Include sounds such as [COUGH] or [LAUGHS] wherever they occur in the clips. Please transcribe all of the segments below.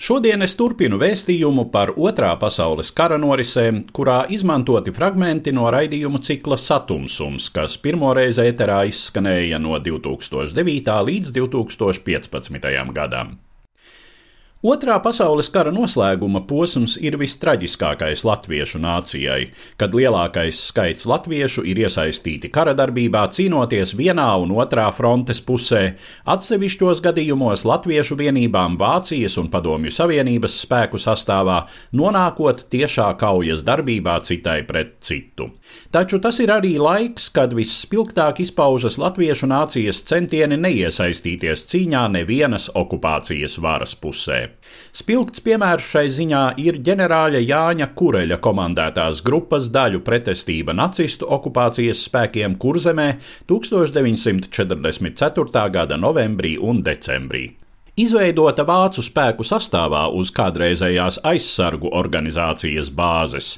Šodien es turpinu vēstījumu par Otrā pasaules kara norisēm, kurā izmantoti fragmenti no raidījumu cikla Satumsums, kas pirmoreiz ēterā izskanēja no 2009. līdz 2015. gadam. Otrā pasaules kara noslēguma posms ir vistraģiskākais latviešu nācijai, kad lielākais skaits latviešu ir iesaistīti kara darbībā, cīnoties vienā un otrā frontes pusē, atsevišķos gadījumos latviešu vienībām Vācijas un Padomju Savienības spēku sastāvā, nonākot tiešā kaujas darbībā citai pret citu. Taču tas ir arī laiks, kad visspilgtāk izpaužas latviešu nācijas centieni neiesaistīties cīņā nevienas okupācijas varas pusē. Spilgts piemērs šai ziņā ir ģenerāļa Jāņa Kureļa komandētās grupas daļu pretestība nacistu okupācijas spēkiem Kurzemē 1944. gada novembrī un decembrī. Izveidota vācu spēku sastāvā uz kādreizējās aizsargu organizācijas bāzes.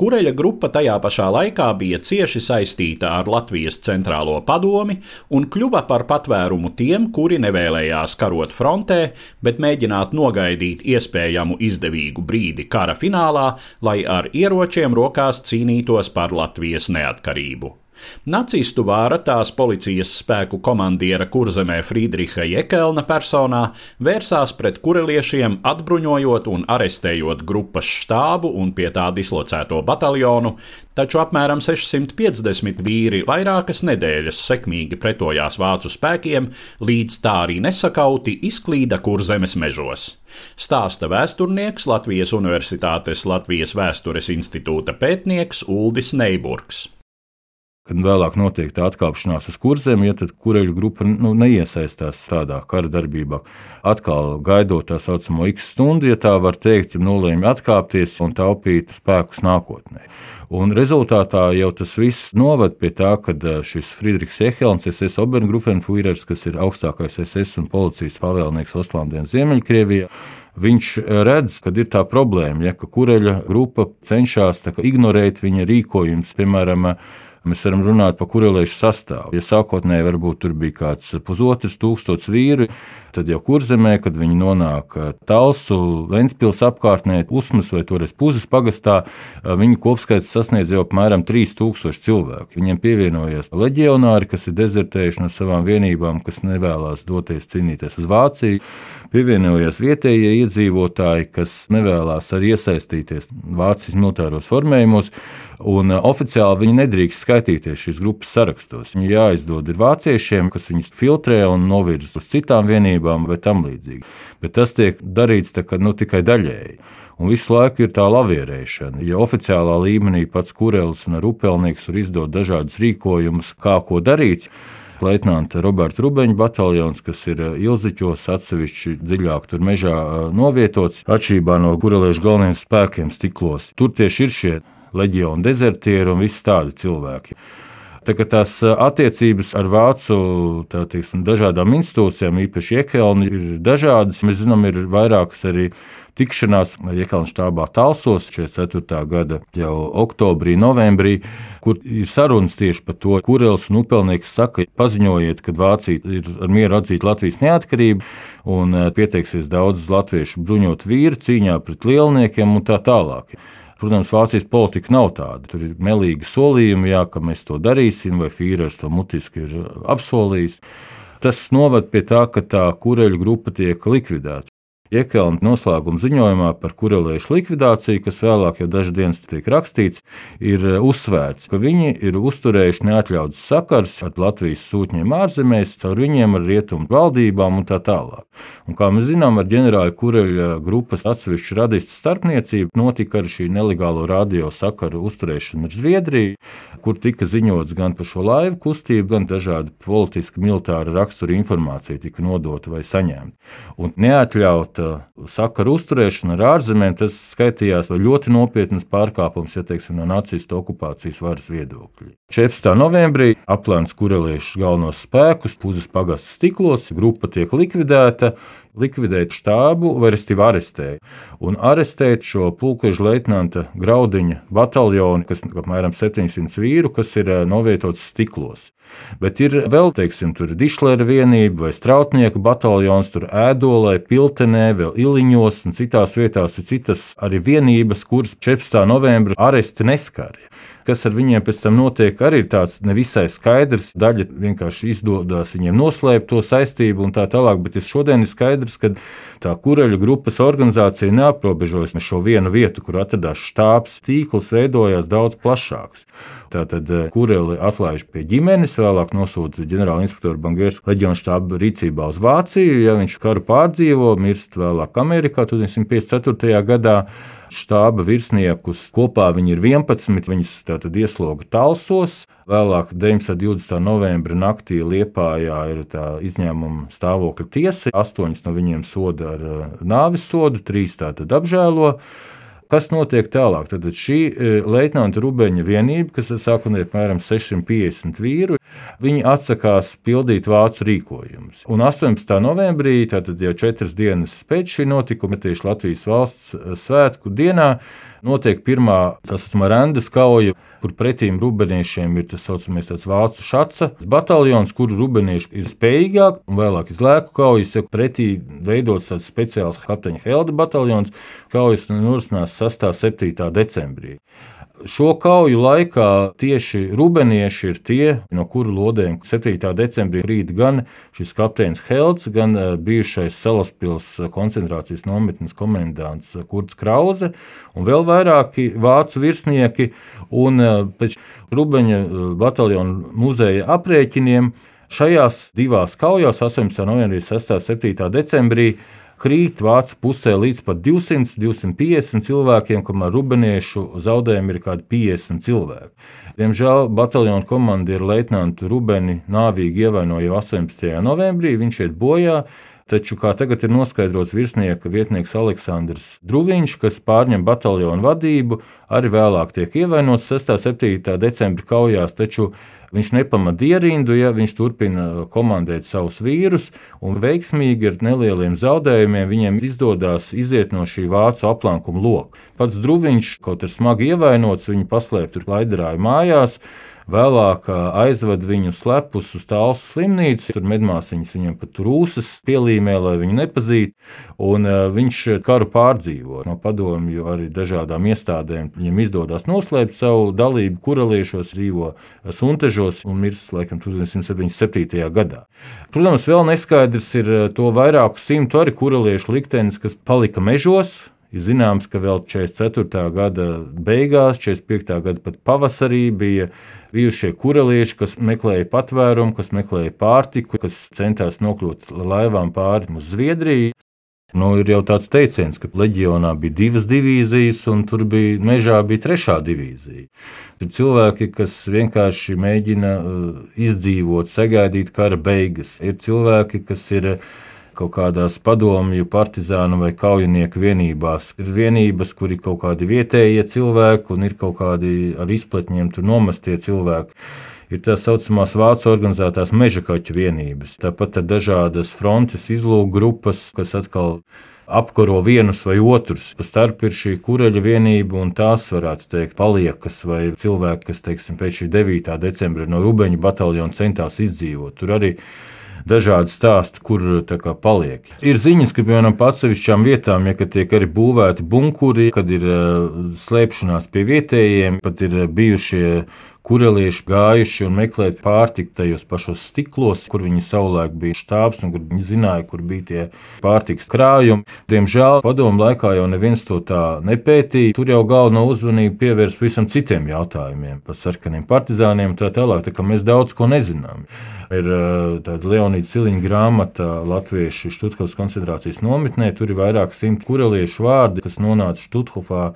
Kureļa grupa tajā pašā laikā bija cieši saistīta ar Latvijas centrālo padomi un kļuva par patvērumu tiem, kuri nevēlējās karot frontē, bet mēģināt nogaidīt iespējamu izdevīgu brīdi kara finālā, lai ar ieročiem rokās cīnītos par Latvijas neatkarību. Nacistu vāra tās policijas spēku komandiera kurzemē Friedriha Jekelna personā vērsās pret kureliešiem, atbruņojot un arestējot grupas štābu un pie tā dislocēto bataljonu, taču apmēram 650 vīri vairākas nedēļas sekmīgi pretojās vācu spēkiem, līdz tā arī nesakauti izklīda kurzemes mežos. Stāsta vēsturnieks Latvijas Universitātes Latvijas Vēstures institūta pētnieks Uldis Neiburgs. Kad vēlāk notiek tā atkāpšanās uz kurzem, ja tad kureļu grupa nu, neiesaistās tādā kara darbībā. Atkal gaidot tā saucamo X stundu, ja tā var teikt, nolēma atkāpties un taupīt spēkus nākotnē. Un rezultātā jau tas viss noved pie tā, ka šis Friedrichs Ehelns, SS Obergrufenfuirers, kas ir augstākais SS un policijas pavēlnieks Ostlandē un Ziemeļkrievijā, viņš redz, ka ir tā problēma, ja, ka kureļa grupa cenšas ignorēt viņa rīkojumus, piemēram, Mēs varam runāt par kurelēšu sastāvu. Ja sākotnēji varbūt tur bija kāds pusotrs tūkstots vīru, tad jau kurzemē, kad viņi nonāk Talsu, Ventspils apkārtnē, Usmas vai toreiz Puzes pagastā, viņu kopskaits sasniedz jau apmēram 3000 cilvēku. Viņiem pievienojās leģionāri, kas ir dezertējuši no savām vienībām, kas nevēlas doties cīnīties uz Vāciju. Pievienojās vietējie iedzīvotāji, kas nevēlas arī iesaistīties Vācijas militāros formējumos. Un oficiāli viņi nedrīkst skaitīties šīs grupas sarakstos. Viņi jāizdod ir vāciešiem, kas viņus filtrē un novirza uz citām vienībām vai tam līdzīgi. Bet tas tiek darīts kā, nu, tikai daļēji. Un visu laiku ir tā lavierēšana. Ja oficiālā līmenī pats Kurelis un Rupelnieks var izdot dažādus rīkojumus, kā ko darīt, Leitnanta Roberta Rubeņa bataljons, kas ir Ilziķos, atsevišķi dziļāk tur mežā novietots, atšķirībā no kureliešu galvenajiem spēkiem stiklos. Tur tieši ir šie leģionu dezertieri un visi tādi cilvēki. Tā kā tās attiecības ar vācu teiksim, dažādām institūcijām, īpaši Jekelnu, ir dažādas. Mēs zinām, ir vairākas arī tikšanās Jekalna štābā Talsos 44. gada jau oktobrī, novembrī, kur ir sarunas tieši par to, kurels un upelnieks saka, paziņojiet, ka Vācija ir ar mieru atzīt Latvijas neatkarību un pieteiksies daudz latviešu bruņot vīru cīņā pret lielniekiem un tā tālāk. Protams, Vācijas politika nav tāda. Tur ir melīgi solījumi, jā, ka mēs to darīsim, vai Fīrers to mutiski ir apsolījis. Tas noved pie tā, ka tā kureļu grupa tiek likvidēta. Iekelna noslēguma ziņojumā par kureliešu likvidāciju, kas vēlāk jau dažas dienas tiek rakstīts, ir uzsvērts, ka viņi ir uzturējuši neatļauts sakars ar Latvijas sūtņiem ārzemēs, caur viņiem ar rietumu valdībām un tā tālāk. Un, kā mēs zinām, ar ģenerāļa kureļa grupas atsevišķu radistu starpniecību notika arī šī nelegālo radio sakaru uzturēšana ar Zviedriju, kur tika ziņots gan par šo laivu kustību, gan dažādi politiski militāra rakstura informācija tika nodota vai saņemta. Un neatļauta sakaru uzturēšana ar ārzemēm, tas skaitījās ļoti nopietnas pārkāpums, ja teiksim, no nacistu okupācijas varas viedokļa. 14. novembrī aplēns kureliešu galvenos spēkus, puzes pagasts stiklos, grupa tiek likvidēta, likvidēt štābu, vai respektīvi arestēt. Un arestēt šo pulkveža leitnanta Graudiņa bataljonu, kas ir apmēram 700 vīru, kas ir eh, novietots stiklos. Bet ir vēl, teiksim, tur dišlera vienība vai strautnieku bataljons, tur ēdolē, piltenē, vēl iliņos un citās vietās ir citas arī vienības, kuras 14. novembra aresti neskarja. Kas ar viņiem pēc tam notiek, arī ir tāds nevisai skaidrs. Daļa vienkārši izdodas viņiem noslēpt to saistību un tā tālāk, bet šodien ir skaidrs, ka tā kureļu grupas organizācija neaprobežojas ar šo vienu vietu, kur atradās štābs. Tīkls veidojās daudz plašāks. Tātad eh, kureli atlaiž pie ģimenes, vēlāk nosūta ģenerāla inspektora Bangēras leģiona štāba rīcībā uz Vāciju. Ja viņš karu pārdzīvo, mirst vēlāk Amerikā 1954. gadā štāba virsniekus. Kopā viņi ir 11, viņus tātad iesloga talsos. Vēlāk, 19. novembra naktī Liepājā ir izņēmuma stāvokļa tiesa. Astoņus no viņiem soda ar nāves sodu, trīs tātad apžēlo. Kas notiek tālāk? Tad šī uh, leitnanta Rubeņa vienība, kas sākotnēji apmēram 650 vīru, viņi atsakās pildīt vācu rīkojumus. Un 18. novembrī, tātad jau četras dienas pēc šī notikuma, tieši Latvijas valsts uh, svētku dienā, notiek pirmā tā saucamā rendas kauja, kur pretīm rubeniešiem ir tas saucamais vācu šaca bataljons, kur rubenieši ir spējīgāki un vēlāk izlēku kaujas, ja pretī veidots tāds speciāls kapteiņa Helda bataljons, kaujas norisinās 6. un 7. decembrī. Šo kauju laikā tieši rubenieši ir tie, no kuru lodēm 7. decembrī rīt gan šis kapteinis Helds, gan eh, bijušais Salaspils koncentrācijas nometnes komendants Kurts Krause un vēl vairāki vācu virsnieki. Un eh, pēc Rubeņa eh, bataljona muzeja aprēķiniem šajās divās kaujās, 18. novembrī, 6. un 7. decembrī, krīt vācu pusē līdz pat 200, 250 cilvēkiem, kamēr rubeniešu zaudējumi ir kādi 50 cilvēki. Diemžēl bataljona komandieru leitnantu Rubeni nāvīgi ievainoja jau 18. novembrī, viņš iet bojā. Taču, kā tagad ir noskaidrots virsnieka vietnieks Aleksandrs Druviņš, kas pārņem bataljonu vadību, arī vēlāk tiek ievainots 6. un 7. decembra kaujās, taču Viņš nepamat ierindu, ja viņš turpina komandēt savus vīrus, un veiksmīgi ar nelieliem zaudējumiem viņiem izdodas iziet no šī vācu aplankuma loka. Pats Druviņš, kaut ir smagi ievainots, viņu paslēpt tur laidarāju mājās. Vēlāk aizved viņu slepus uz tālu slimnīcu. Tur medmāsiņas viņam pat rūsas pielīmē, lai viņu nepazītu. Un viņš karu pārdzīvo no padomju arī dažādām iestādēm. Viņam izdodas noslēpt savu dalību kureliešos, dzīvo suntežos un mirst laikam 1977. gadā. Protams, vēl neskaidrs ir to vairāku simtu arī kureliešu liktenis, kas palika mežos Ir zināms, ka vēl 44. gada beigās, 45. gada pat pavasarī bija bijušie kurelieši, kas meklēja patvērumu, kas meklēja pārtiku, kas centās nokļūt laivām pāri uz Zviedriju. Nu, ir jau tāds teiciens, ka leģionā bija divas divīzijas, un tur bija mežā bija trešā divīzija. Ir cilvēki, kas vienkārši mēģina uh, izdzīvot, sagaidīt kara beigas. Ir cilvēki, kas ir ielikumi kaut kādās padomju, partizānu vai kaujinieku vienībās. Ir vienības, kur ir kaut kādi vietējie cilvēki un ir kaut kādi ar izpletņiem tur nomestie cilvēki. Ir tā saucamās vācu organizētās meža kaķu vienības. Tāpat ir dažādas frontes izlūku grupas, kas atkal apkaro vienus vai otrus. Pa starp ir šī kureļa vienība, un tās varētu teikt, paliekas vai cilvēki, kas teiksim, pēc šī 9. decembra no Rubeņa bataljona centās izdzīvot. Tur arī dažādi stāsti, kur kā, paliek. Ir ziņas, ka piemēram atsevišķām vietām, ja tiek arī būvēti bunkuri, kad ir uh, slēpšanās pie vietējiem, pat ir bijušie kurelieši gājuši un meklēt pārtiku tajos pašos stiklos, kur viņi savulaik bija štābs un kur viņi zināja, kur bija tie pārtikas krājumi. Diemžēl padomu laikā jau neviens to tā nepētīja. Tur jau galveno uzmanību pievērst pavisam citiem jautājumiem par sarkaniem partizāniem un tā tālāk. Tā kā mēs daudz ko nezinām. Ir tāda Leonīda Ciliņa grāmata Latviešu Štutkovas koncentrācijas nometnē. Tur ir vairāk simt kureliešu vārdi, kas nonāca Štuthofā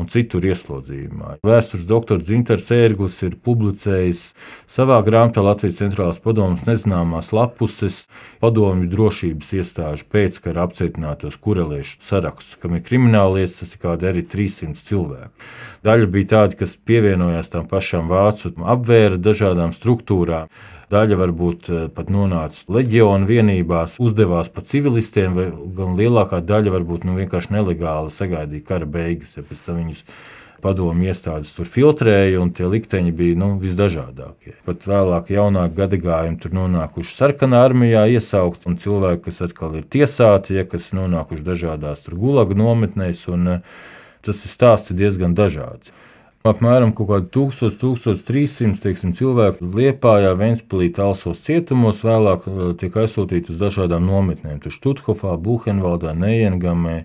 un citur ieslodzījumā. Vēstures doktors Zinters Ērglis ir publicējis savā grāmatā Latvijas centrālās padomus nezināmās lapuses padomju drošības iestāžu pēckara apcietinātos kureliešu sarakstus, kam ir krimināllietas, tas ir kādi arī 300 cilvēki. Daļa bija tādi, kas pievienojās tam pašam vācu apvēra dažādām struktūrām. Daļa varbūt eh, pat nonāca leģionu vienībās, uzdevās pa civilistiem, vai gan lielākā daļa varbūt nu, vienkārši nelegāli sagaidīja kara beigas, ja pēc tam viņus padomu iestādes tur filtrēja, un tie likteņi bija nu, visdažādākie. Pat vēlāk, jaunāki gadagājumi tur nonākuši sarkanā armijā, iesaukt, un cilvēki, kas atkal ir tiesāti, ja, kas nonākuši dažādās gulaga nometnēs, un eh, tas ir stāsts diezgan dažāds. Apmēram 1000, 1300 teiksim, cilvēku Liepājā, Ventspīlī, Talsos cietumos, vēlāk uh, tiek aizsūtīti uz dažādām nometnēm. Tur Stuthofā, Buhenvaldā, Neiengamē,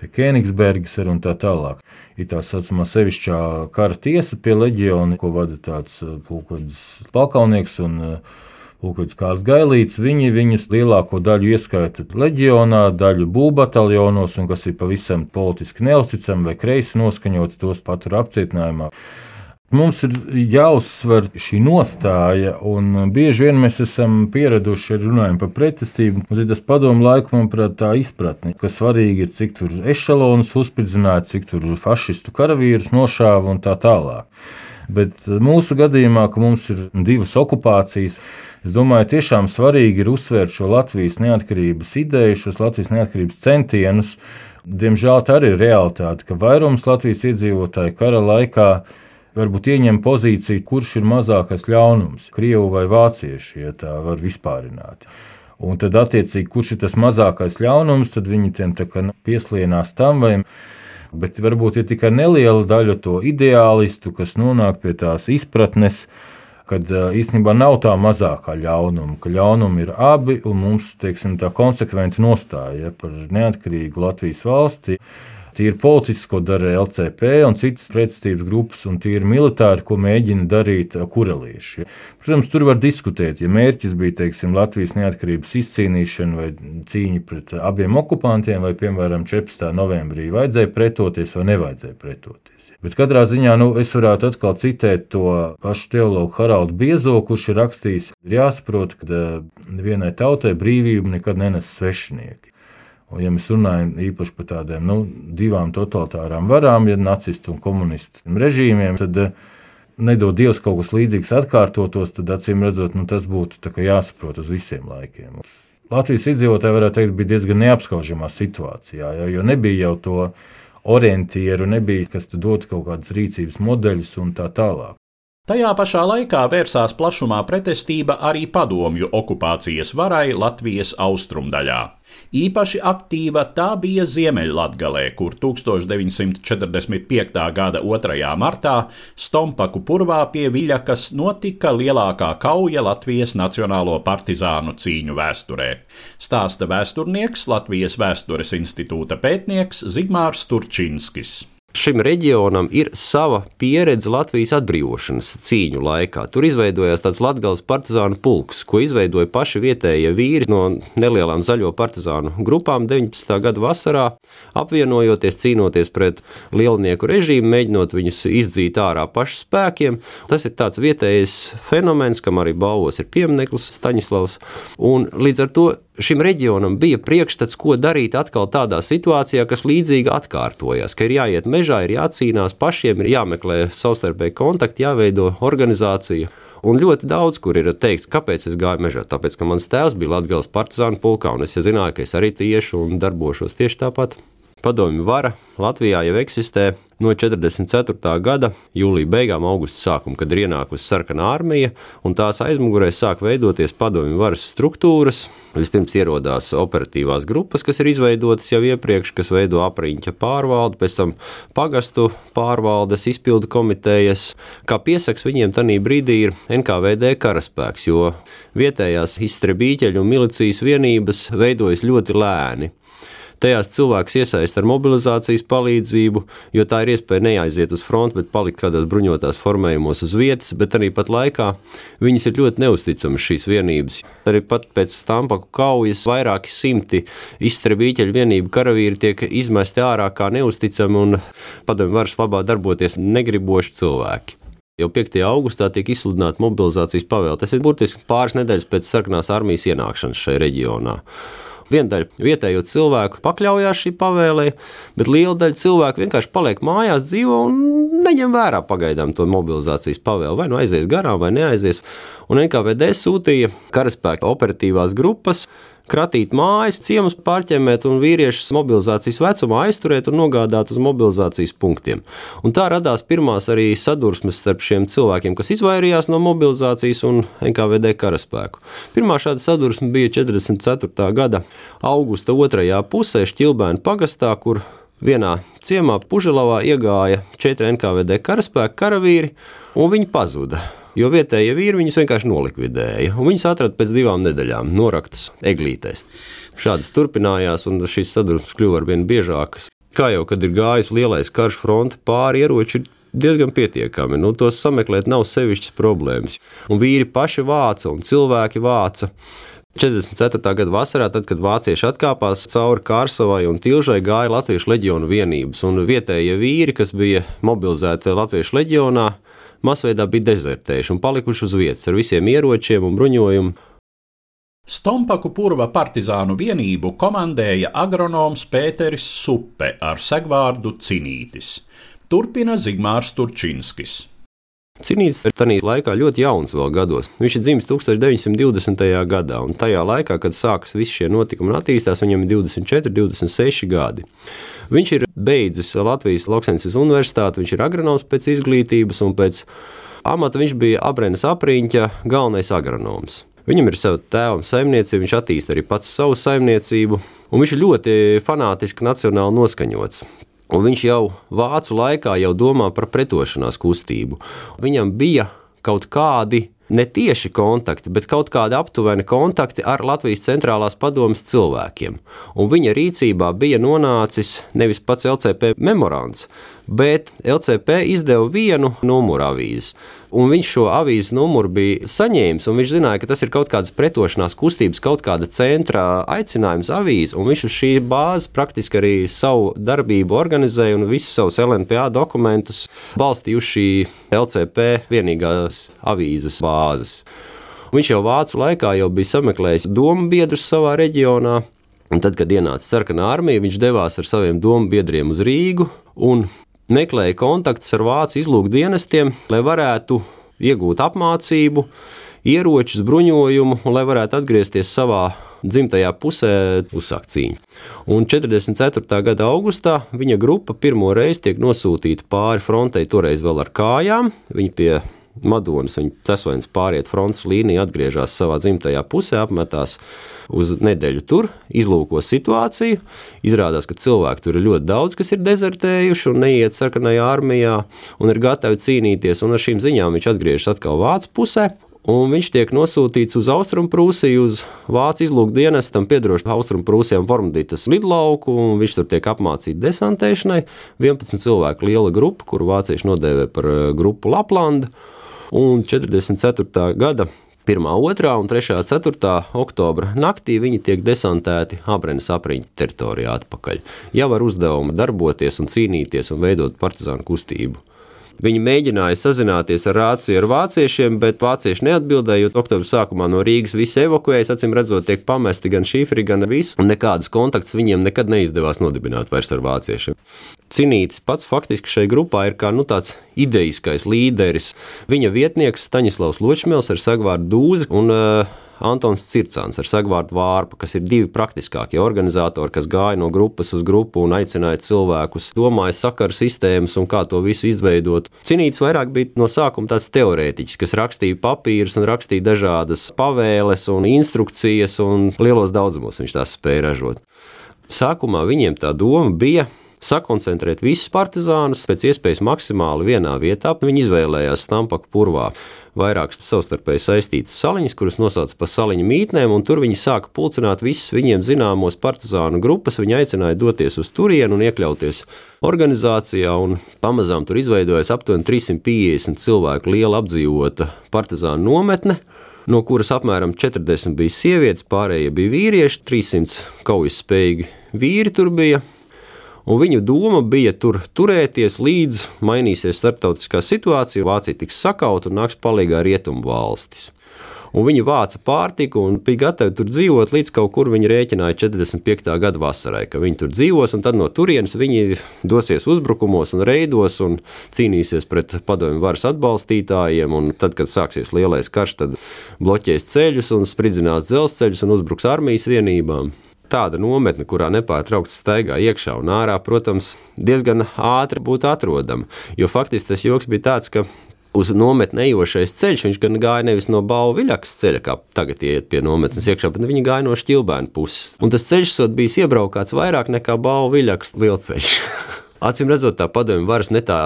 Kēnigsbergas un tā tālāk. Ir tā saucamā sevišķā kara tiesa pie leģiona, ko vada tāds uh, pulkodis Palkaunieks un uh, Kārs Gailīts, viņi viņus lielāko daļu ieskaita leģionā, daļu būvbataljonos, un kas ir pavisam politiski neusticami vai kreisi noskaņoti, tos patur apcietinājumā. Mums ir jāuzsver šī nostāja, un bieži vien mēs esam pieraduši runājot par pretestību. Mums ir tas padomu laiku, manuprāt, tā izpratne, ka svarīgi ir, cik tur ešalonus uzspridzināti, cik tur fašistu karavīrus nošāva un tā tālāk. Bet mūsu gadījumā, ka mums ir divas okupācijas, Es domāju, tiešām svarīgi ir uzsvērt šo Latvijas neatkarības ideju, šos Latvijas neatkarības centienus. Diemžēl tā arī ir realitāte, ka vairums Latvijas iedzīvotāju kara laikā varbūt ieņem pozīciju, kurš ir mazākais ļaunums - krievi vai vācieši, ja tā var vispārināt. Un tad, attiecīgi, kurš ir tas mazākais ļaunums, tad viņi nu, pieslienās tam vai Bet varbūt ir tikai neliela daļa to ideālistu, kas nonāk pie tās izpratnes, kad īstenībā nav tā mazākā ļaunuma, ka ļaunumi ir abi un mums teiksim, tā konsekventi nostāja par neatkarīgu Latvijas valsti. Tīri politiski, ko dara LCP un citas pretestības grupas, un tīri militāri, ko mēģina darīt kurelieši. Protams, tur var diskutēt, ja mērķis bija teiksim, Latvijas neatkarības izcīnīšana vai cīņa pret abiem okupantiem, vai, piemēram, 14. novembrī vajadzēja pretoties vai nevajadzēja pretoties. Bet katrā ziņā nu, es varētu atkal citēt to pašu teologu Haraldu Biezo, kurš ir rakstījis, ir jāsaprot, ka vienai tautai brīvību nekad nenes svešinieki. Un, ja mēs runājam īpaši par tādām nu, divām totalitārām varām, ja nacistu un komunistu režīmiem, tad nedod Dievs kaut kas līdzīgs atkārtotos, tad acīm redzot, nu, tas būtu jāsaprot uz visiem laikiem. Latvijas iedzīvotāji varētu teikt, bija diezgan neapskaužamā situācijā, jo nebija jau to orientieru, nebija kas dotu kaut kādas rīcības modeļus un tā tālāk. Tajā pašā laikā vērsās plašumā pretestība arī padomju okupācijas varai Latvijas austrumdaļā. Īpaši aktīva tā bija Ziemeļlatgalē, kur 1945. gada 2. martā Stompaku purvā pie Viļakas notika lielākā kauja Latvijas Nacionālo partizānu cīņu vēsturē. Stāsta vēsturnieks Latvijas Vēstures institūta pētnieks Zigmārs Turčinskis. Šim reģionam ir sava pieredze Latvijas atbrīvošanas cīņu laikā. Tur izveidojās tāds Latvijas partizānu pulks, ko izveidoja paši vietējie vīri no nelielām zaļo partizānu grupām 19. gada vasarā, apvienojoties, cīnoties pret lielnieku režīmu, mēģinot viņus izdzīt ārā pašu spēkiem. Tas ir tāds vietējs fenomens, kam arī balvos ir piemineklis Staņislavs. Un līdz ar to šim reģionam bija priekšstats, ko darīt atkal tādā situācijā, kas līdzīgi atkārtojas. Ka ir jāiet mežā, ir jācīnās pašiem, ir jāmeklē savstarpēji kontakti, jāveido organizācija. Un ļoti daudz, kur ir teikts, kāpēc es gāju mežā. Tāpēc, ka mans tēvs bija Latvijas partizānu pulkā, un es ja zināju, ka es arī tieši un darbošos tieši tāpat. Padomju vara Latvijā jau eksistē no 44. gada jūlija beigām, augusta sākuma, kad ir ienākusi sarkanā armija, un tās aizmugurē sāk veidoties padomju varas struktūras. Vispirms ierodās operatīvās grupas, kas ir izveidotas jau iepriekš, kas veido apriņķa pārvaldi, pēc tam pagastu pārvaldes, izpildu komitejas. Kā piesaks viņiem tajā brīdī ir NKVD karaspēks, jo vietējās izstrebīķeļu un milicijas vienības veidojas ļoti lēni. Tajās cilvēks iesaist ar mobilizācijas palīdzību, jo tā ir iespēja neaiziet uz fronti, bet palikt kādās bruņotās formējumos uz vietas, bet arī pat laikā viņas ir ļoti neusticamas šīs vienības. Arī pat pēc Stampaku kaujas vairāki simti izstrebīķeļu vienību karavīri tiek izmesti ārā kā neusticami un padomju varas labā darboties negriboši cilvēki. Jau 5. augustā tiek izsludināta mobilizācijas pavēle. Tas ir burtiski pāris nedēļas pēc sarkanās armijas ienākšanas šajā reģionā. Viena daļa vietējo cilvēku pakļaujās šī pavēlē, bet liela daļa cilvēku vienkārši paliek mājās, dzīvo un neņem vērā pagaidām to mobilizācijas pavēli. Vai nu aizies garām, vai neaizies. Un NKVD sūtīja karaspēka operatīvās grupas kratīt mājas, ciemus pārķemmēt un vīriešus mobilizācijas vecumā aizturēt un nogādāt uz mobilizācijas punktiem. Un tā radās pirmās arī sadursmes starp šiem cilvēkiem, kas izvairījās no mobilizācijas un NKVD karaspēku. Pirmā šāda sadursme bija 44. gada augusta otrajā pusē Šķilbēna pagastā, kur vienā ciemā Puželavā iegāja četri NKVD karaspēka karavīri, un viņi pazuda jo vietējie vīri viņus vienkārši nolikvidēja. Viņus atrada pēc divām nedēļām, noraktas eglītēs. Šādas turpinājās, un šīs sadarbības kļuva ar vien biežākas. Kā jau kad ir gājis lielais karš fronte, pāri ieroči ir diezgan pietiekami. Nu, tos sameklēt nav sevišķas problēmas. Un vīri paši vāca un cilvēki vāca. 44. gada vasarā, tad, kad vācieši atkāpās cauri Kārsavai un Tilžai, gāja Latvijas leģionu vienības, un vietējie vīri, kas bija mobilizēti Latvijas leģionā, masveidā bija dezertējuši un palikuši uz vietas ar visiem ieročiem un bruņojumu. Stompaku purva partizānu vienību komandēja agronoms Pēteris Supe ar segvārdu Cinītis. Turpina Zigmārs Turčinskis. Cinīts ir tajā laikā ļoti jauns vēl gados. Viņš ir dzimis 1920. gadā, un tajā laikā, kad sākas visi šie notikumi un attīstās, viņam ir 24, 26 gadi. Viņš ir beidzis Latvijas Lauksaimniecības universitāti, viņš ir agronoms pēc izglītības un pēc amata viņš bija Abrenes apriņķa galvenais agronoms. Viņam ir sava tēva saimniecība, viņš attīstīja arī pats savu saimniecību, un viņš ir ļoti fanātiski nacionāli noskaņots. Un viņš jau vācu laikā jau domā par pretošanās kustību. Viņam bija kaut kādi ne tieši kontakti, bet kaut kādi aptuveni kontakti ar Latvijas centrālās padomas cilvēkiem. Un viņa rīcībā bija nonācis nevis pats LCP memorands, bet LCP izdeva vienu numuru avīzes. Un viņš šo avīzes numuru bija saņēmis, un viņš zināja, ka tas ir kaut kādas pretošanās kustības, kaut kāda centra aicinājums avīze, un viņš uz šī bāzes praktiski arī savu darbību organizēja un visus savus LNPA dokumentus balstīja uz šī LCP vienīgās avīzes bāzes. Viņš jau vācu laikā jau bija sameklējis domu biedrus savā reģionā, un tad, kad ienāca sarkanā armija, viņš devās ar saviem domu biedriem uz Rīgu, un meklēja kontaktus ar vācu izlūkdienestiem, lai varētu iegūt apmācību, ieročus, bruņojumu, lai varētu atgriezties savā dzimtajā pusē, uzsākt cīņu. Un 44. gada augustā viņa grupa pirmo reizi tiek nosūtīta pāri frontei, toreiz vēl ar kājām. Viņa pie Madonas, viņa cesvainas pāriet frontes līniju, atgriežas savā dzimtajā pusē, apmetās uz nedēļu tur, izlūko situāciju. Izrādās, ka cilvēki tur ir ļoti daudz, kas ir dezertējuši un neiet sarkanajā armijā un ir gatavi cīnīties. Un ar šīm ziņām viņš atgriežas atkal Vācijas pusē. Un viņš tiek nosūtīts uz Austrumprūsiju, uz Vācijas izlūkdienestam, piedarošu Austrumprūsijam Vormdītas lidlauku, un viņš tur tiek apmācīts desantēšanai. 11 cilvēku liela grupa, kuru vācieši nodēvē par eh, grupu Laplanda, un 44. gada 1, 2 un 3, 4 oktobra naktī viņi tiek desantēti Abrenes apriņķa teritorijā atpakaļ. Jau ar uzdevumu darboties un cīnīties un veidot partizānu kustību. Viņi mēģināja sazināties ar rāciju ar vāciešiem, bet vācieši neatbildēja, jo oktobra sākumā no Rīgas visi evakuējas, acīm redzot, tiek pamesti gan šifri, gan viss, un nekādus kontaktus viņiem nekad neizdevās nodibināt vairs ar vāciešiem. Cinītis pats faktiski šai grupā ir kā nu, tāds idejiskais līderis. Viņa vietnieks Staņislavs Ločmēls ar sagvārdu Dūzi un uh, Antons Circāns ar Sagvārdu Vārpu, kas ir divi praktiskākie organizatori, kas gāja no grupas uz grupu un aicināja cilvēkus, domāja sakaru sistēmas un kā to visu izveidot. Cinīts vairāk bija no sākuma tāds teorētiķis, kas rakstīja papīrus un rakstīja dažādas pavēles un instrukcijas, un lielos daudzumos viņš tās spēja ražot. Sākumā viņiem tā doma bija sakoncentrēt visus partizānus pēc iespējas maksimāli vienā vietā. Viņi izvēlējās Stampaku purvā vairākas savstarpēji saistītas saliņas, kuras nosauca par saliņu mītnēm, un tur viņi sāka pulcināt visus viņiem zināmos partizānu grupas. Viņi aicināja doties uz turieni un iekļauties organizācijā, un pamazām tur izveidojas aptuveni 350 cilvēku liela apdzīvota partizānu nometne no kuras apmēram 40 bija sievietes, pārējie bija vīrieši, 300 kaujas spējīgi vīri tur bija un viņu doma bija tur turēties līdz mainīsies starptautiskā situācija, Vācija tiks sakauta un nāks palīgā rietumu valstis. Un viņi vāca pārtiku un bija gatavi tur dzīvot līdz kaut kur viņi rēķināja 45. gada vasarai, ka viņi tur dzīvos, un tad no turienes viņi dosies uzbrukumos un reidos un cīnīsies pret padomju varas atbalstītājiem. Un tad, kad sāksies lielais karš, tad bloķēs ceļus un spridzinās dzelzceļus un uzbruks armijas vienībām tāda nometne, kurā nepārtraukti staigā iekšā un ārā, protams, diezgan ātri būtu atrodama. Jo faktiski tas joks bija tāds, ka uz nometni ejošais ceļš, viņš gan gāja nevis no Bauviļakas ceļa, kā tagad iet pie nometnes iekšā, bet viņi gāja no Šķilbēna puses. Un tas ceļš sot bijis iebraukāts vairāk nekā Bauviļakas lielceļš. [LAUGHS] Acīm redzot, tā padomju varas ne tā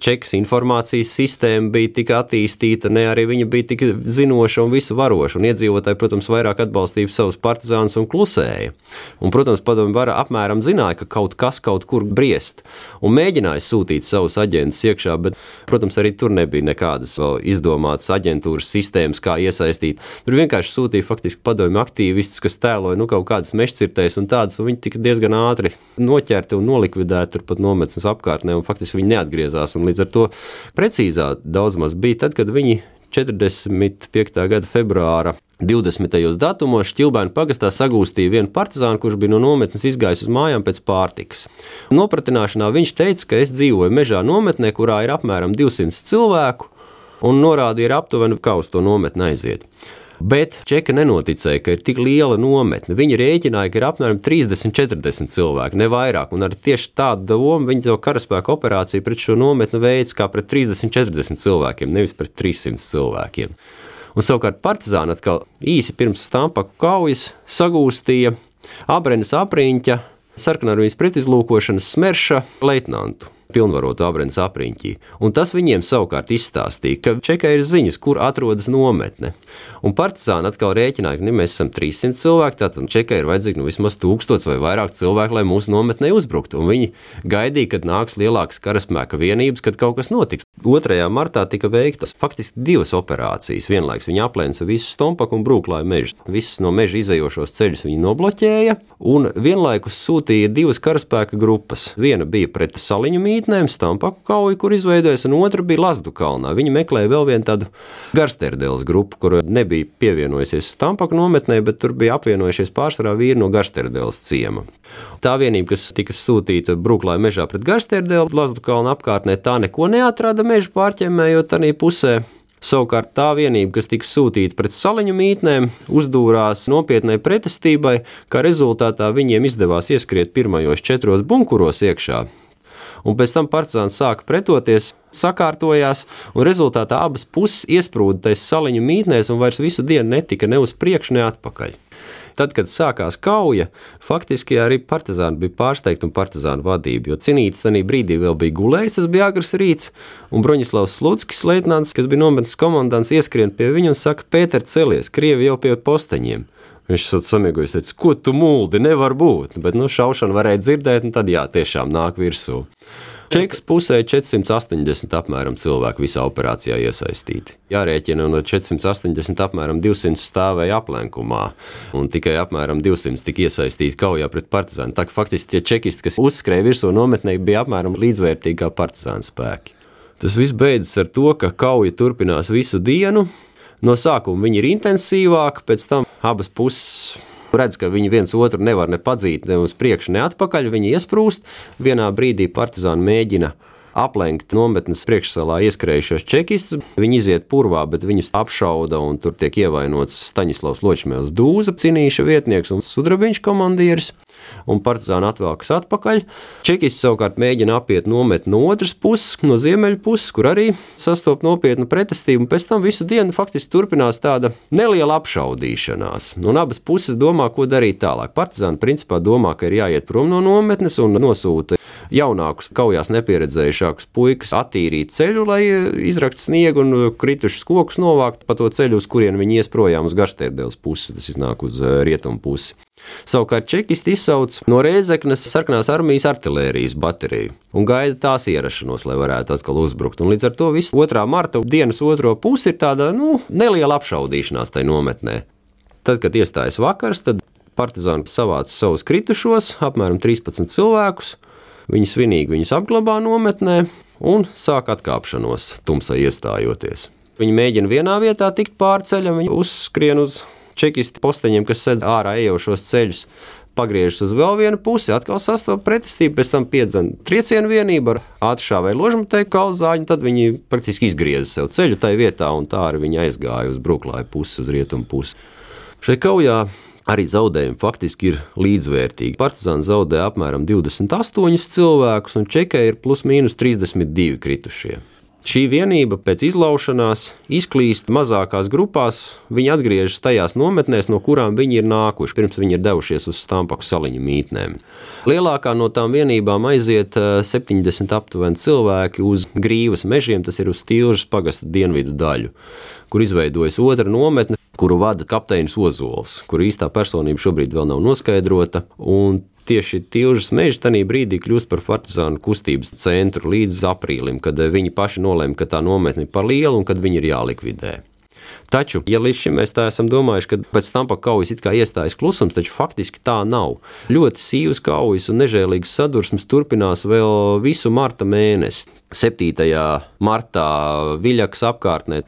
čekas informācijas sistēma bija tik attīstīta, ne arī viņa bija tik zinoša un visu varoša. Un iedzīvotāji, protams, vairāk atbalstīja savus partizānus un klusēja. Un, protams, padomju vara apmēram zināja, ka kaut kas kaut kur briest un mēģināja sūtīt savus aģentus iekšā, bet, protams, arī tur nebija nekādas izdomātas aģentūras sistēmas, kā iesaistīt. Tur vienkārši sūtīja faktiski padomju aktīvistus, kas tēloja nu, kaut kādas mešcirtēs un tādas, un viņi tika diezgan ātri noķerti un nolikvidēti turpat no nometnes apkārtnē, un faktiski viņi neatgriezās. Līdz ar to precīzā daudzmaz bija tad, kad viņi 45. gada februāra 20. datumos Čilbēna pagastā sagūstīja vienu partizānu, kurš bija no nometnes izgājis uz mājām pēc pārtikas. Nopratināšanā viņš teica, ka es dzīvoju mežā nometnē, kurā ir apmēram 200 cilvēku, un norādīja aptuveni, kā uz to nometni aiziet. Bet Čeka nenoticēja, ka ir tik liela nometne. Viņi rēķināja, ka ir apmēram 30, 40 cilvēki, ne vairāk. Un ar tieši tādu domu viņi to karaspēku operāciju pret šo nometni veids kā pret 30, 40 cilvēkiem, nevis pret 300 cilvēkiem. Un savukārt partizāni atkal īsi pirms Stampaku kaujas sagūstīja Abrenes apriņķa sarkanarmijas pretizlūkošanas smerša leitnantu pilnvarotu Avrenes apriņķī. Un tas viņiem savukārt izstāstīja, ka Čekai ir ziņas, kur atrodas nometne. Un partizāni atkal rēķināja, ka mēs esam 300 cilvēki, tātad Čekai ir vajadzīgi nu, vismaz 1000 vai vairāk cilvēku, lai mūsu nometnē uzbruktu. Un viņi gaidīja, kad nāks lielākas karaspēka vienības, kad kaut kas notiks. 2. martā tika veiktas faktiski divas operācijas. Vienlaikus viņi aplēca visu Stompaku un Brūklāju mežu. Visus no meža izējošos ceļus viņi nobloķēja un vienlaikus sūtīja divas karaspēka grupas. Viena bija pret saliņu mītnēm, Stampaku kauju, kur izveidojas, un otra bija Lazdu kalnā. Viņi meklēja vēl vienu tādu garsterdēles grupu, kur nebija pievienojusies Stampaku nometnē, bet tur bija apvienojušies pārsvarā vīri no garsterdēles ciema. Tā vienība, kas tika sūtīta Brūklāja mežā pret garsterdēlu, Lazdu kalnu apkārtnē, tā neko neatrada meža pārķemmējot tādā pusē. Savukārt tā vienība, kas tika sūtīta pret saliņu mītnēm, uzdūrās nopietnai pretestībai, kā rezultātā viņiem izdevās ieskriet pirmajos četros bunkuros iekšā. Un pēc tam partizāns sāka pretoties, sakārtojās, un rezultātā abas puses iesprūda tajā saliņu mītnēs un vairs visu dienu netika ne uz priekšu, ne atpakaļ. Tad, kad sākās kauja, faktiski arī partizāni bija pārsteigti un partizānu vadība. Jo Cinītis tajā brīdī vēl bija gulējis, tas bija agrs rīts, un Broņislavs Slutskis, leitnants, kas bija nometnes komandants, ieskrien pie viņa un saka: Pēter, celies, Krievi jau pie posteņiem. Viņš ir samiegojis, teica, ko tu mūldi, nevar būt. Bet nu, šaušanu varēja dzirdēt, un tad jā, tiešām nāk virsū. Čekas pusē 480 apmēram cilvēku visā operācijā iesaistīti. Jārēķina, no 480 apmēram 200 stāvēja aplenkumā, un tikai apmēram 200 tika iesaistīti kaujā pret partizānu. Tā faktiski tie čekisti, kas uzskrēja virsū nometnē, bija apmēram līdzvērtīgi kā partizānu spēki. Tas viss beidzas ar to, ka kauja turpinās visu dienu. No sākuma viņi ir intensīvāki, pēc tam abas puses redz, ka viņi viens otru nevar ne padzīt, ne uz priekšu, ne atpakaļ. Viņi iesprūst. Vienā brīdī partizāni mēģina aplenkt nometnes priekšsalā ieskrējušos čekistus. Viņi iziet purvā, bet viņus apšauda un tur tiek ievainots Staņislavs Ločmēls Dūza, cinīša vietnieks un sudrabiņš komandieris un partizāni atvelkas atpakaļ. Čekisti savukārt mēģina apiet nometni no otras puses, no ziemeļu puses, kur arī sastopas nopietnu pretestību, pēc tam visu dienu faktiski turpinās tāda neliela apšaudīšanās. Un abas puses domā, ko darīt tālāk. Partizāni principā domā, ka ir jāiet prom no nometnes un nosūta jaunākus, kaujās nepieredzējušākus puikas attīrīt ceļu, lai izrakt sniegu un kritušus kokus novākt pa to ceļu, uz kurien viņi ies projām uz Garstērdēlas pusi, tas iznāk uz eh, rietumu pusi. Savukārt čekisti izsauc no Rēzeknes sarkanās armijas artērijas bateriju un gaida tās ierašanos, lai varētu atkal uzbrukt. Un līdz ar to visu 2. marta dienas otro pusi ir tāda nu, neliela apšaudīšanās tajā nometnē. Tad, kad iestājas vakars, tad partizāni savāca savus kritušos, apmēram 13 cilvēkus. Viņi svinīgi viņus apglabā nometnē un sāk atkāpšanos, tumsai iestājoties. Viņi mēģina vienā vietā tikt pāri ceļam, viņi uzskrien uz čekistu posteņiem, kas sedz ārā ejošos ceļus. Pagriežas uz vēl vienu pusi, atkal sastāv pretestību, pēc tam piedzena triecienu vienību ar ātršā vai ložmetēju kalzāņu, tad viņi praktiski izgrieza sev ceļu tajā vietā, un tā arī viņi aizgāja uz bruklāju pusi, uz rietumu pusi. Šai kaujā arī zaudējumi faktiski ir līdzvērtīgi. Partizāni zaudē apmēram 28 cilvēkus, un čekai ir plus mīnus 32 kritušie. Šī vienība pēc izlaušanās izklīst mazākās grupās. Viņi atgriežas tajās nometnēs, no kurām viņi ir nākuši, pirms viņi ir devušies uz Stampaku saliņu mītnēm. Lielākā no tām vienībām aiziet 70 eh, aptuveni cilvēki uz grīvas mežiem, tas ir uz Tilžas pagasta dienvidu daļu, kur izveidojas otra nometne, kuru vada kapteinis Ozols, kur īstā personība šobrīd vēl nav noskaidrota tieši Tilžas meža tajā brīdī kļūst par partizānu kustības centru līdz aprīlim, kad eh, viņi paši nolēma, ka tā nometne ir par lielu un kad viņi ir jālikvidē. Taču, ja līdz šim mēs tā esam domājuši, ka pēc tam pa kaujas it kā iestājas klusums, taču faktiski tā nav. Ļoti sīvas kaujas un nežēlīgas sadursmes turpinās vēl visu marta mēnesi. 7. martā Viļakas apkārtnē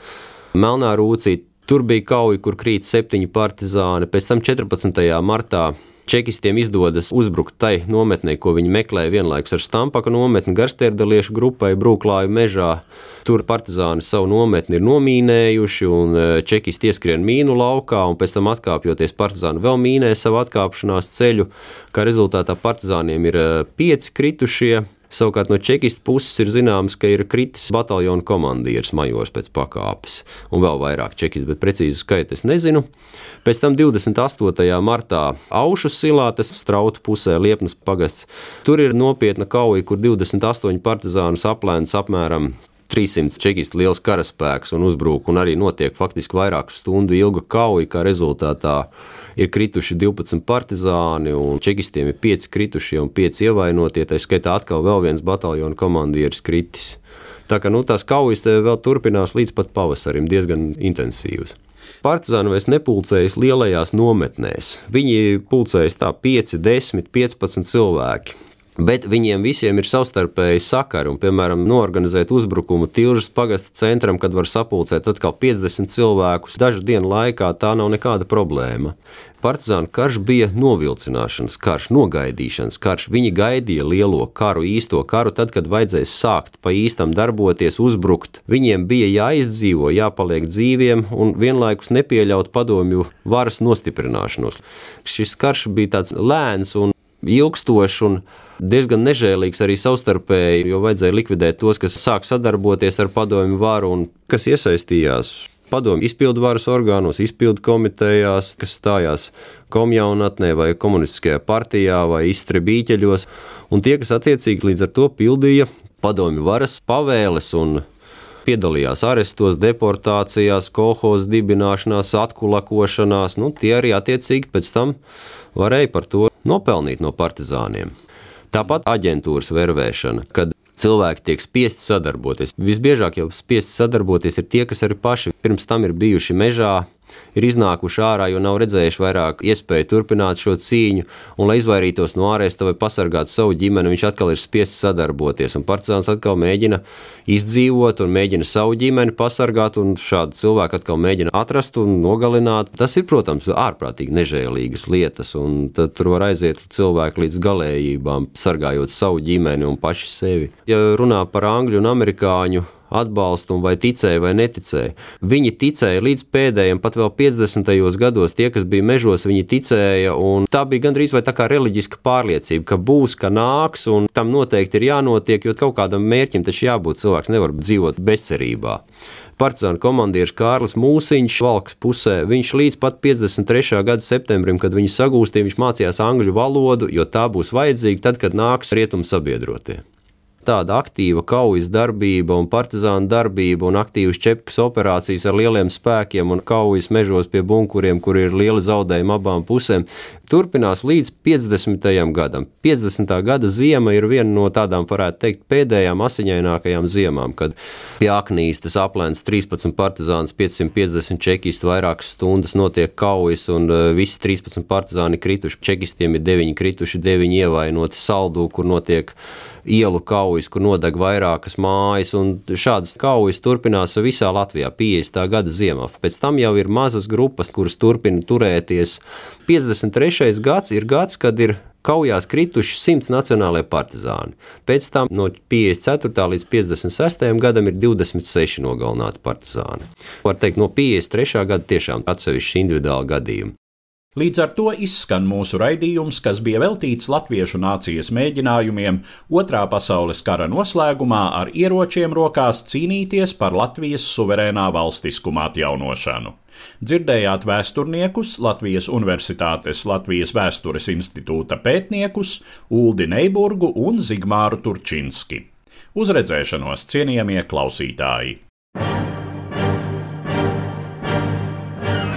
Melnā Rūcī. Tur bija kauja, kur krīt septiņi partizāni. Pēc tam 14. martā Čekistiem izdodas uzbrukt tai nometnē, ko viņi meklēja vienlaikus ar Stampaka nometni Garstērdaliešu grupai Brūklāju mežā. Tur partizāni savu nometni ir nomīnējuši, un e, čekisti ieskrien mīnu laukā, un pēc tam atkāpjoties partizāni vēl mīnē savu atkāpšanās ceļu. Kā rezultātā partizāniem ir e, pieci kritušie, Savukārt no čekistu puses ir zināms, ka ir kritis bataljona komandieris majors pēc pakāpes, un vēl vairāk čekistu, bet precīzi skaitu es nezinu. Pēc tam 28. martā Aušas silā, tas strautu pusē Liepnas pagasts, tur ir nopietna kauja, kur 28 partizānus aplēns apmēram 300 čekistu liels karaspēks un uzbruk, un arī notiek faktiski vairāku stundu ilga kauja, kā rezultātā ir krituši 12 partizāni, un čekistiem ir 5 kritušie un 5 ievainotie. Tā skaitā atkal vēl viens bataljona komandieris kritis. Tā kā nu, tās kaujas vēl turpinās līdz pat pavasarim, diezgan intensīvas. Partizāni vairs nepulcējas lielajās nometnēs. Viņi pulcējas tā 5, 10, 15 cilvēki. Bet viņiem visiem ir savstarpēji sakari, un, piemēram, norganizēt uzbrukumu Tilžas pagasta centram, kad var sapulcēt atkal 50 cilvēkus dažu dienu laikā, tā nav nekāda problēma. Partizānu karš bija novilcināšanas karš, nogaidīšanas karš. Viņi gaidīja lielo karu, īsto karu, tad, kad vajadzēs sākt pa īstam darboties, uzbrukt. Viņiem bija jāizdzīvo, jāpaliek dzīviem un vienlaikus nepieļaut padomju varas nostiprināšanos. Šis karš bija tāds lēns un ilgstošs. Un diezgan nežēlīgs arī savstarpēji, jo vajadzēja likvidēt tos, kas sāk sadarboties ar padomju varu un kas iesaistījās. Padomju izpildu varas orgānos, izpildu komitejās, kas stājās komjaunatnē vai komunistiskajā partijā vai izstrebīķeļos, un tie, kas attiecīgi līdz ar to pildīja padomju varas pavēles un piedalījās arestos, deportācijās, kolhoz dibināšanās, atkulakošanās, nu, tie arī attiecīgi pēc tam varēja par to nopelnīt no partizāniem. Tāpat aģentūras vervēšana, kad cilvēki tiek spiesti sadarboties. Visbiežāk jau spiesti sadarboties ir tie, kas arī paši pirms tam ir bijuši mežā, ir iznākuši ārā, jo nav redzējuši vairāk iespēju turpināt šo cīņu, un lai izvairītos no āresta vai pasargātu savu ģimeni, viņš atkal ir spiests sadarboties, partizāns atkal mēģina izdzīvot un mēģina savu ģimeni pasargāt, un šādu cilvēku atkal mēģina atrast un nogalināt. Tas ir, protams, ārprātīgi nežēlīgas lietas, un tur var aiziet cilvēki līdz galējībām, sargājot savu ģimeni un paši sevi. Ja runā par angļu un amerikāņu atbalstu, vai ticēja vai neticēja. Viņi ticēja līdz pēdējiem, pat vēl 50. gados, tie, kas bija mežos, viņi ticēja, un tā bija gandrīz vai tā kā reliģiska pārliecība, ka būs, ka nāks, un tam noteikti ir jānotiek, jo kaut kādam mērķim taču jābūt. Cilvēks nevar dzīvot bezcerībā. Partizāna komandieris Kārlis Mūsiņš, valks pusē, viņš līdz pat 53. gada septembrim, kad viņu sagūstīja, viņš mācījās angļu valodu, jo tā būs vajadzīga tad, kad nāks rietumu sabiedrotie tāda aktīva kaujas darbība un partizāna darbība un aktīvas čepkas operācijas ar lieliem spēkiem un kaujas mežos pie bunkuriem, kur ir liela zaudējuma abām pusēm, turpinās līdz 50. gadam. 50. gada ziema ir viena no tādām, varētu teikt, pēdējām asiņainākajām ziemām, kad pie Aknīstas aplēns 13 partizāns, 550 čekistu, vairākas stundas notiek kaujas un uh, visi 13 partizāni krituši. Čekistiem ir 9 krituši, 9 ievainoti saldū, kur notiek ielu kaujas, kur nodeg vairākas mājas, šādas kaujas turpinās visā Latvijā 50. gada ziemā. Pēc tam jau ir mazas grupas, kuras turpina turēties. 53. gads ir gads, kad ir kaujās krituši 100 nacionālajie partizāni. Pēc tam no 54. līdz 56. gadam ir 26 nogalināti partizāni. Var teikt, no 53. gada tiešām atsevišķi individuāli gadījumi. Līdz ar to izskan mūsu raidījums, kas bija veltīts latviešu nācijas mēģinājumiem Otrā pasaules kara noslēgumā ar ieročiem rokās cīnīties par Latvijas suverēnā valstiskuma atjaunošanu. Dzirdējāt vēsturniekus, Latvijas Universitātes Latvijas Vēstures institūta pētniekus Uldi Neiburgu un Zigmāru Turčinski. Uz redzēšanos, cienījamie klausītāji!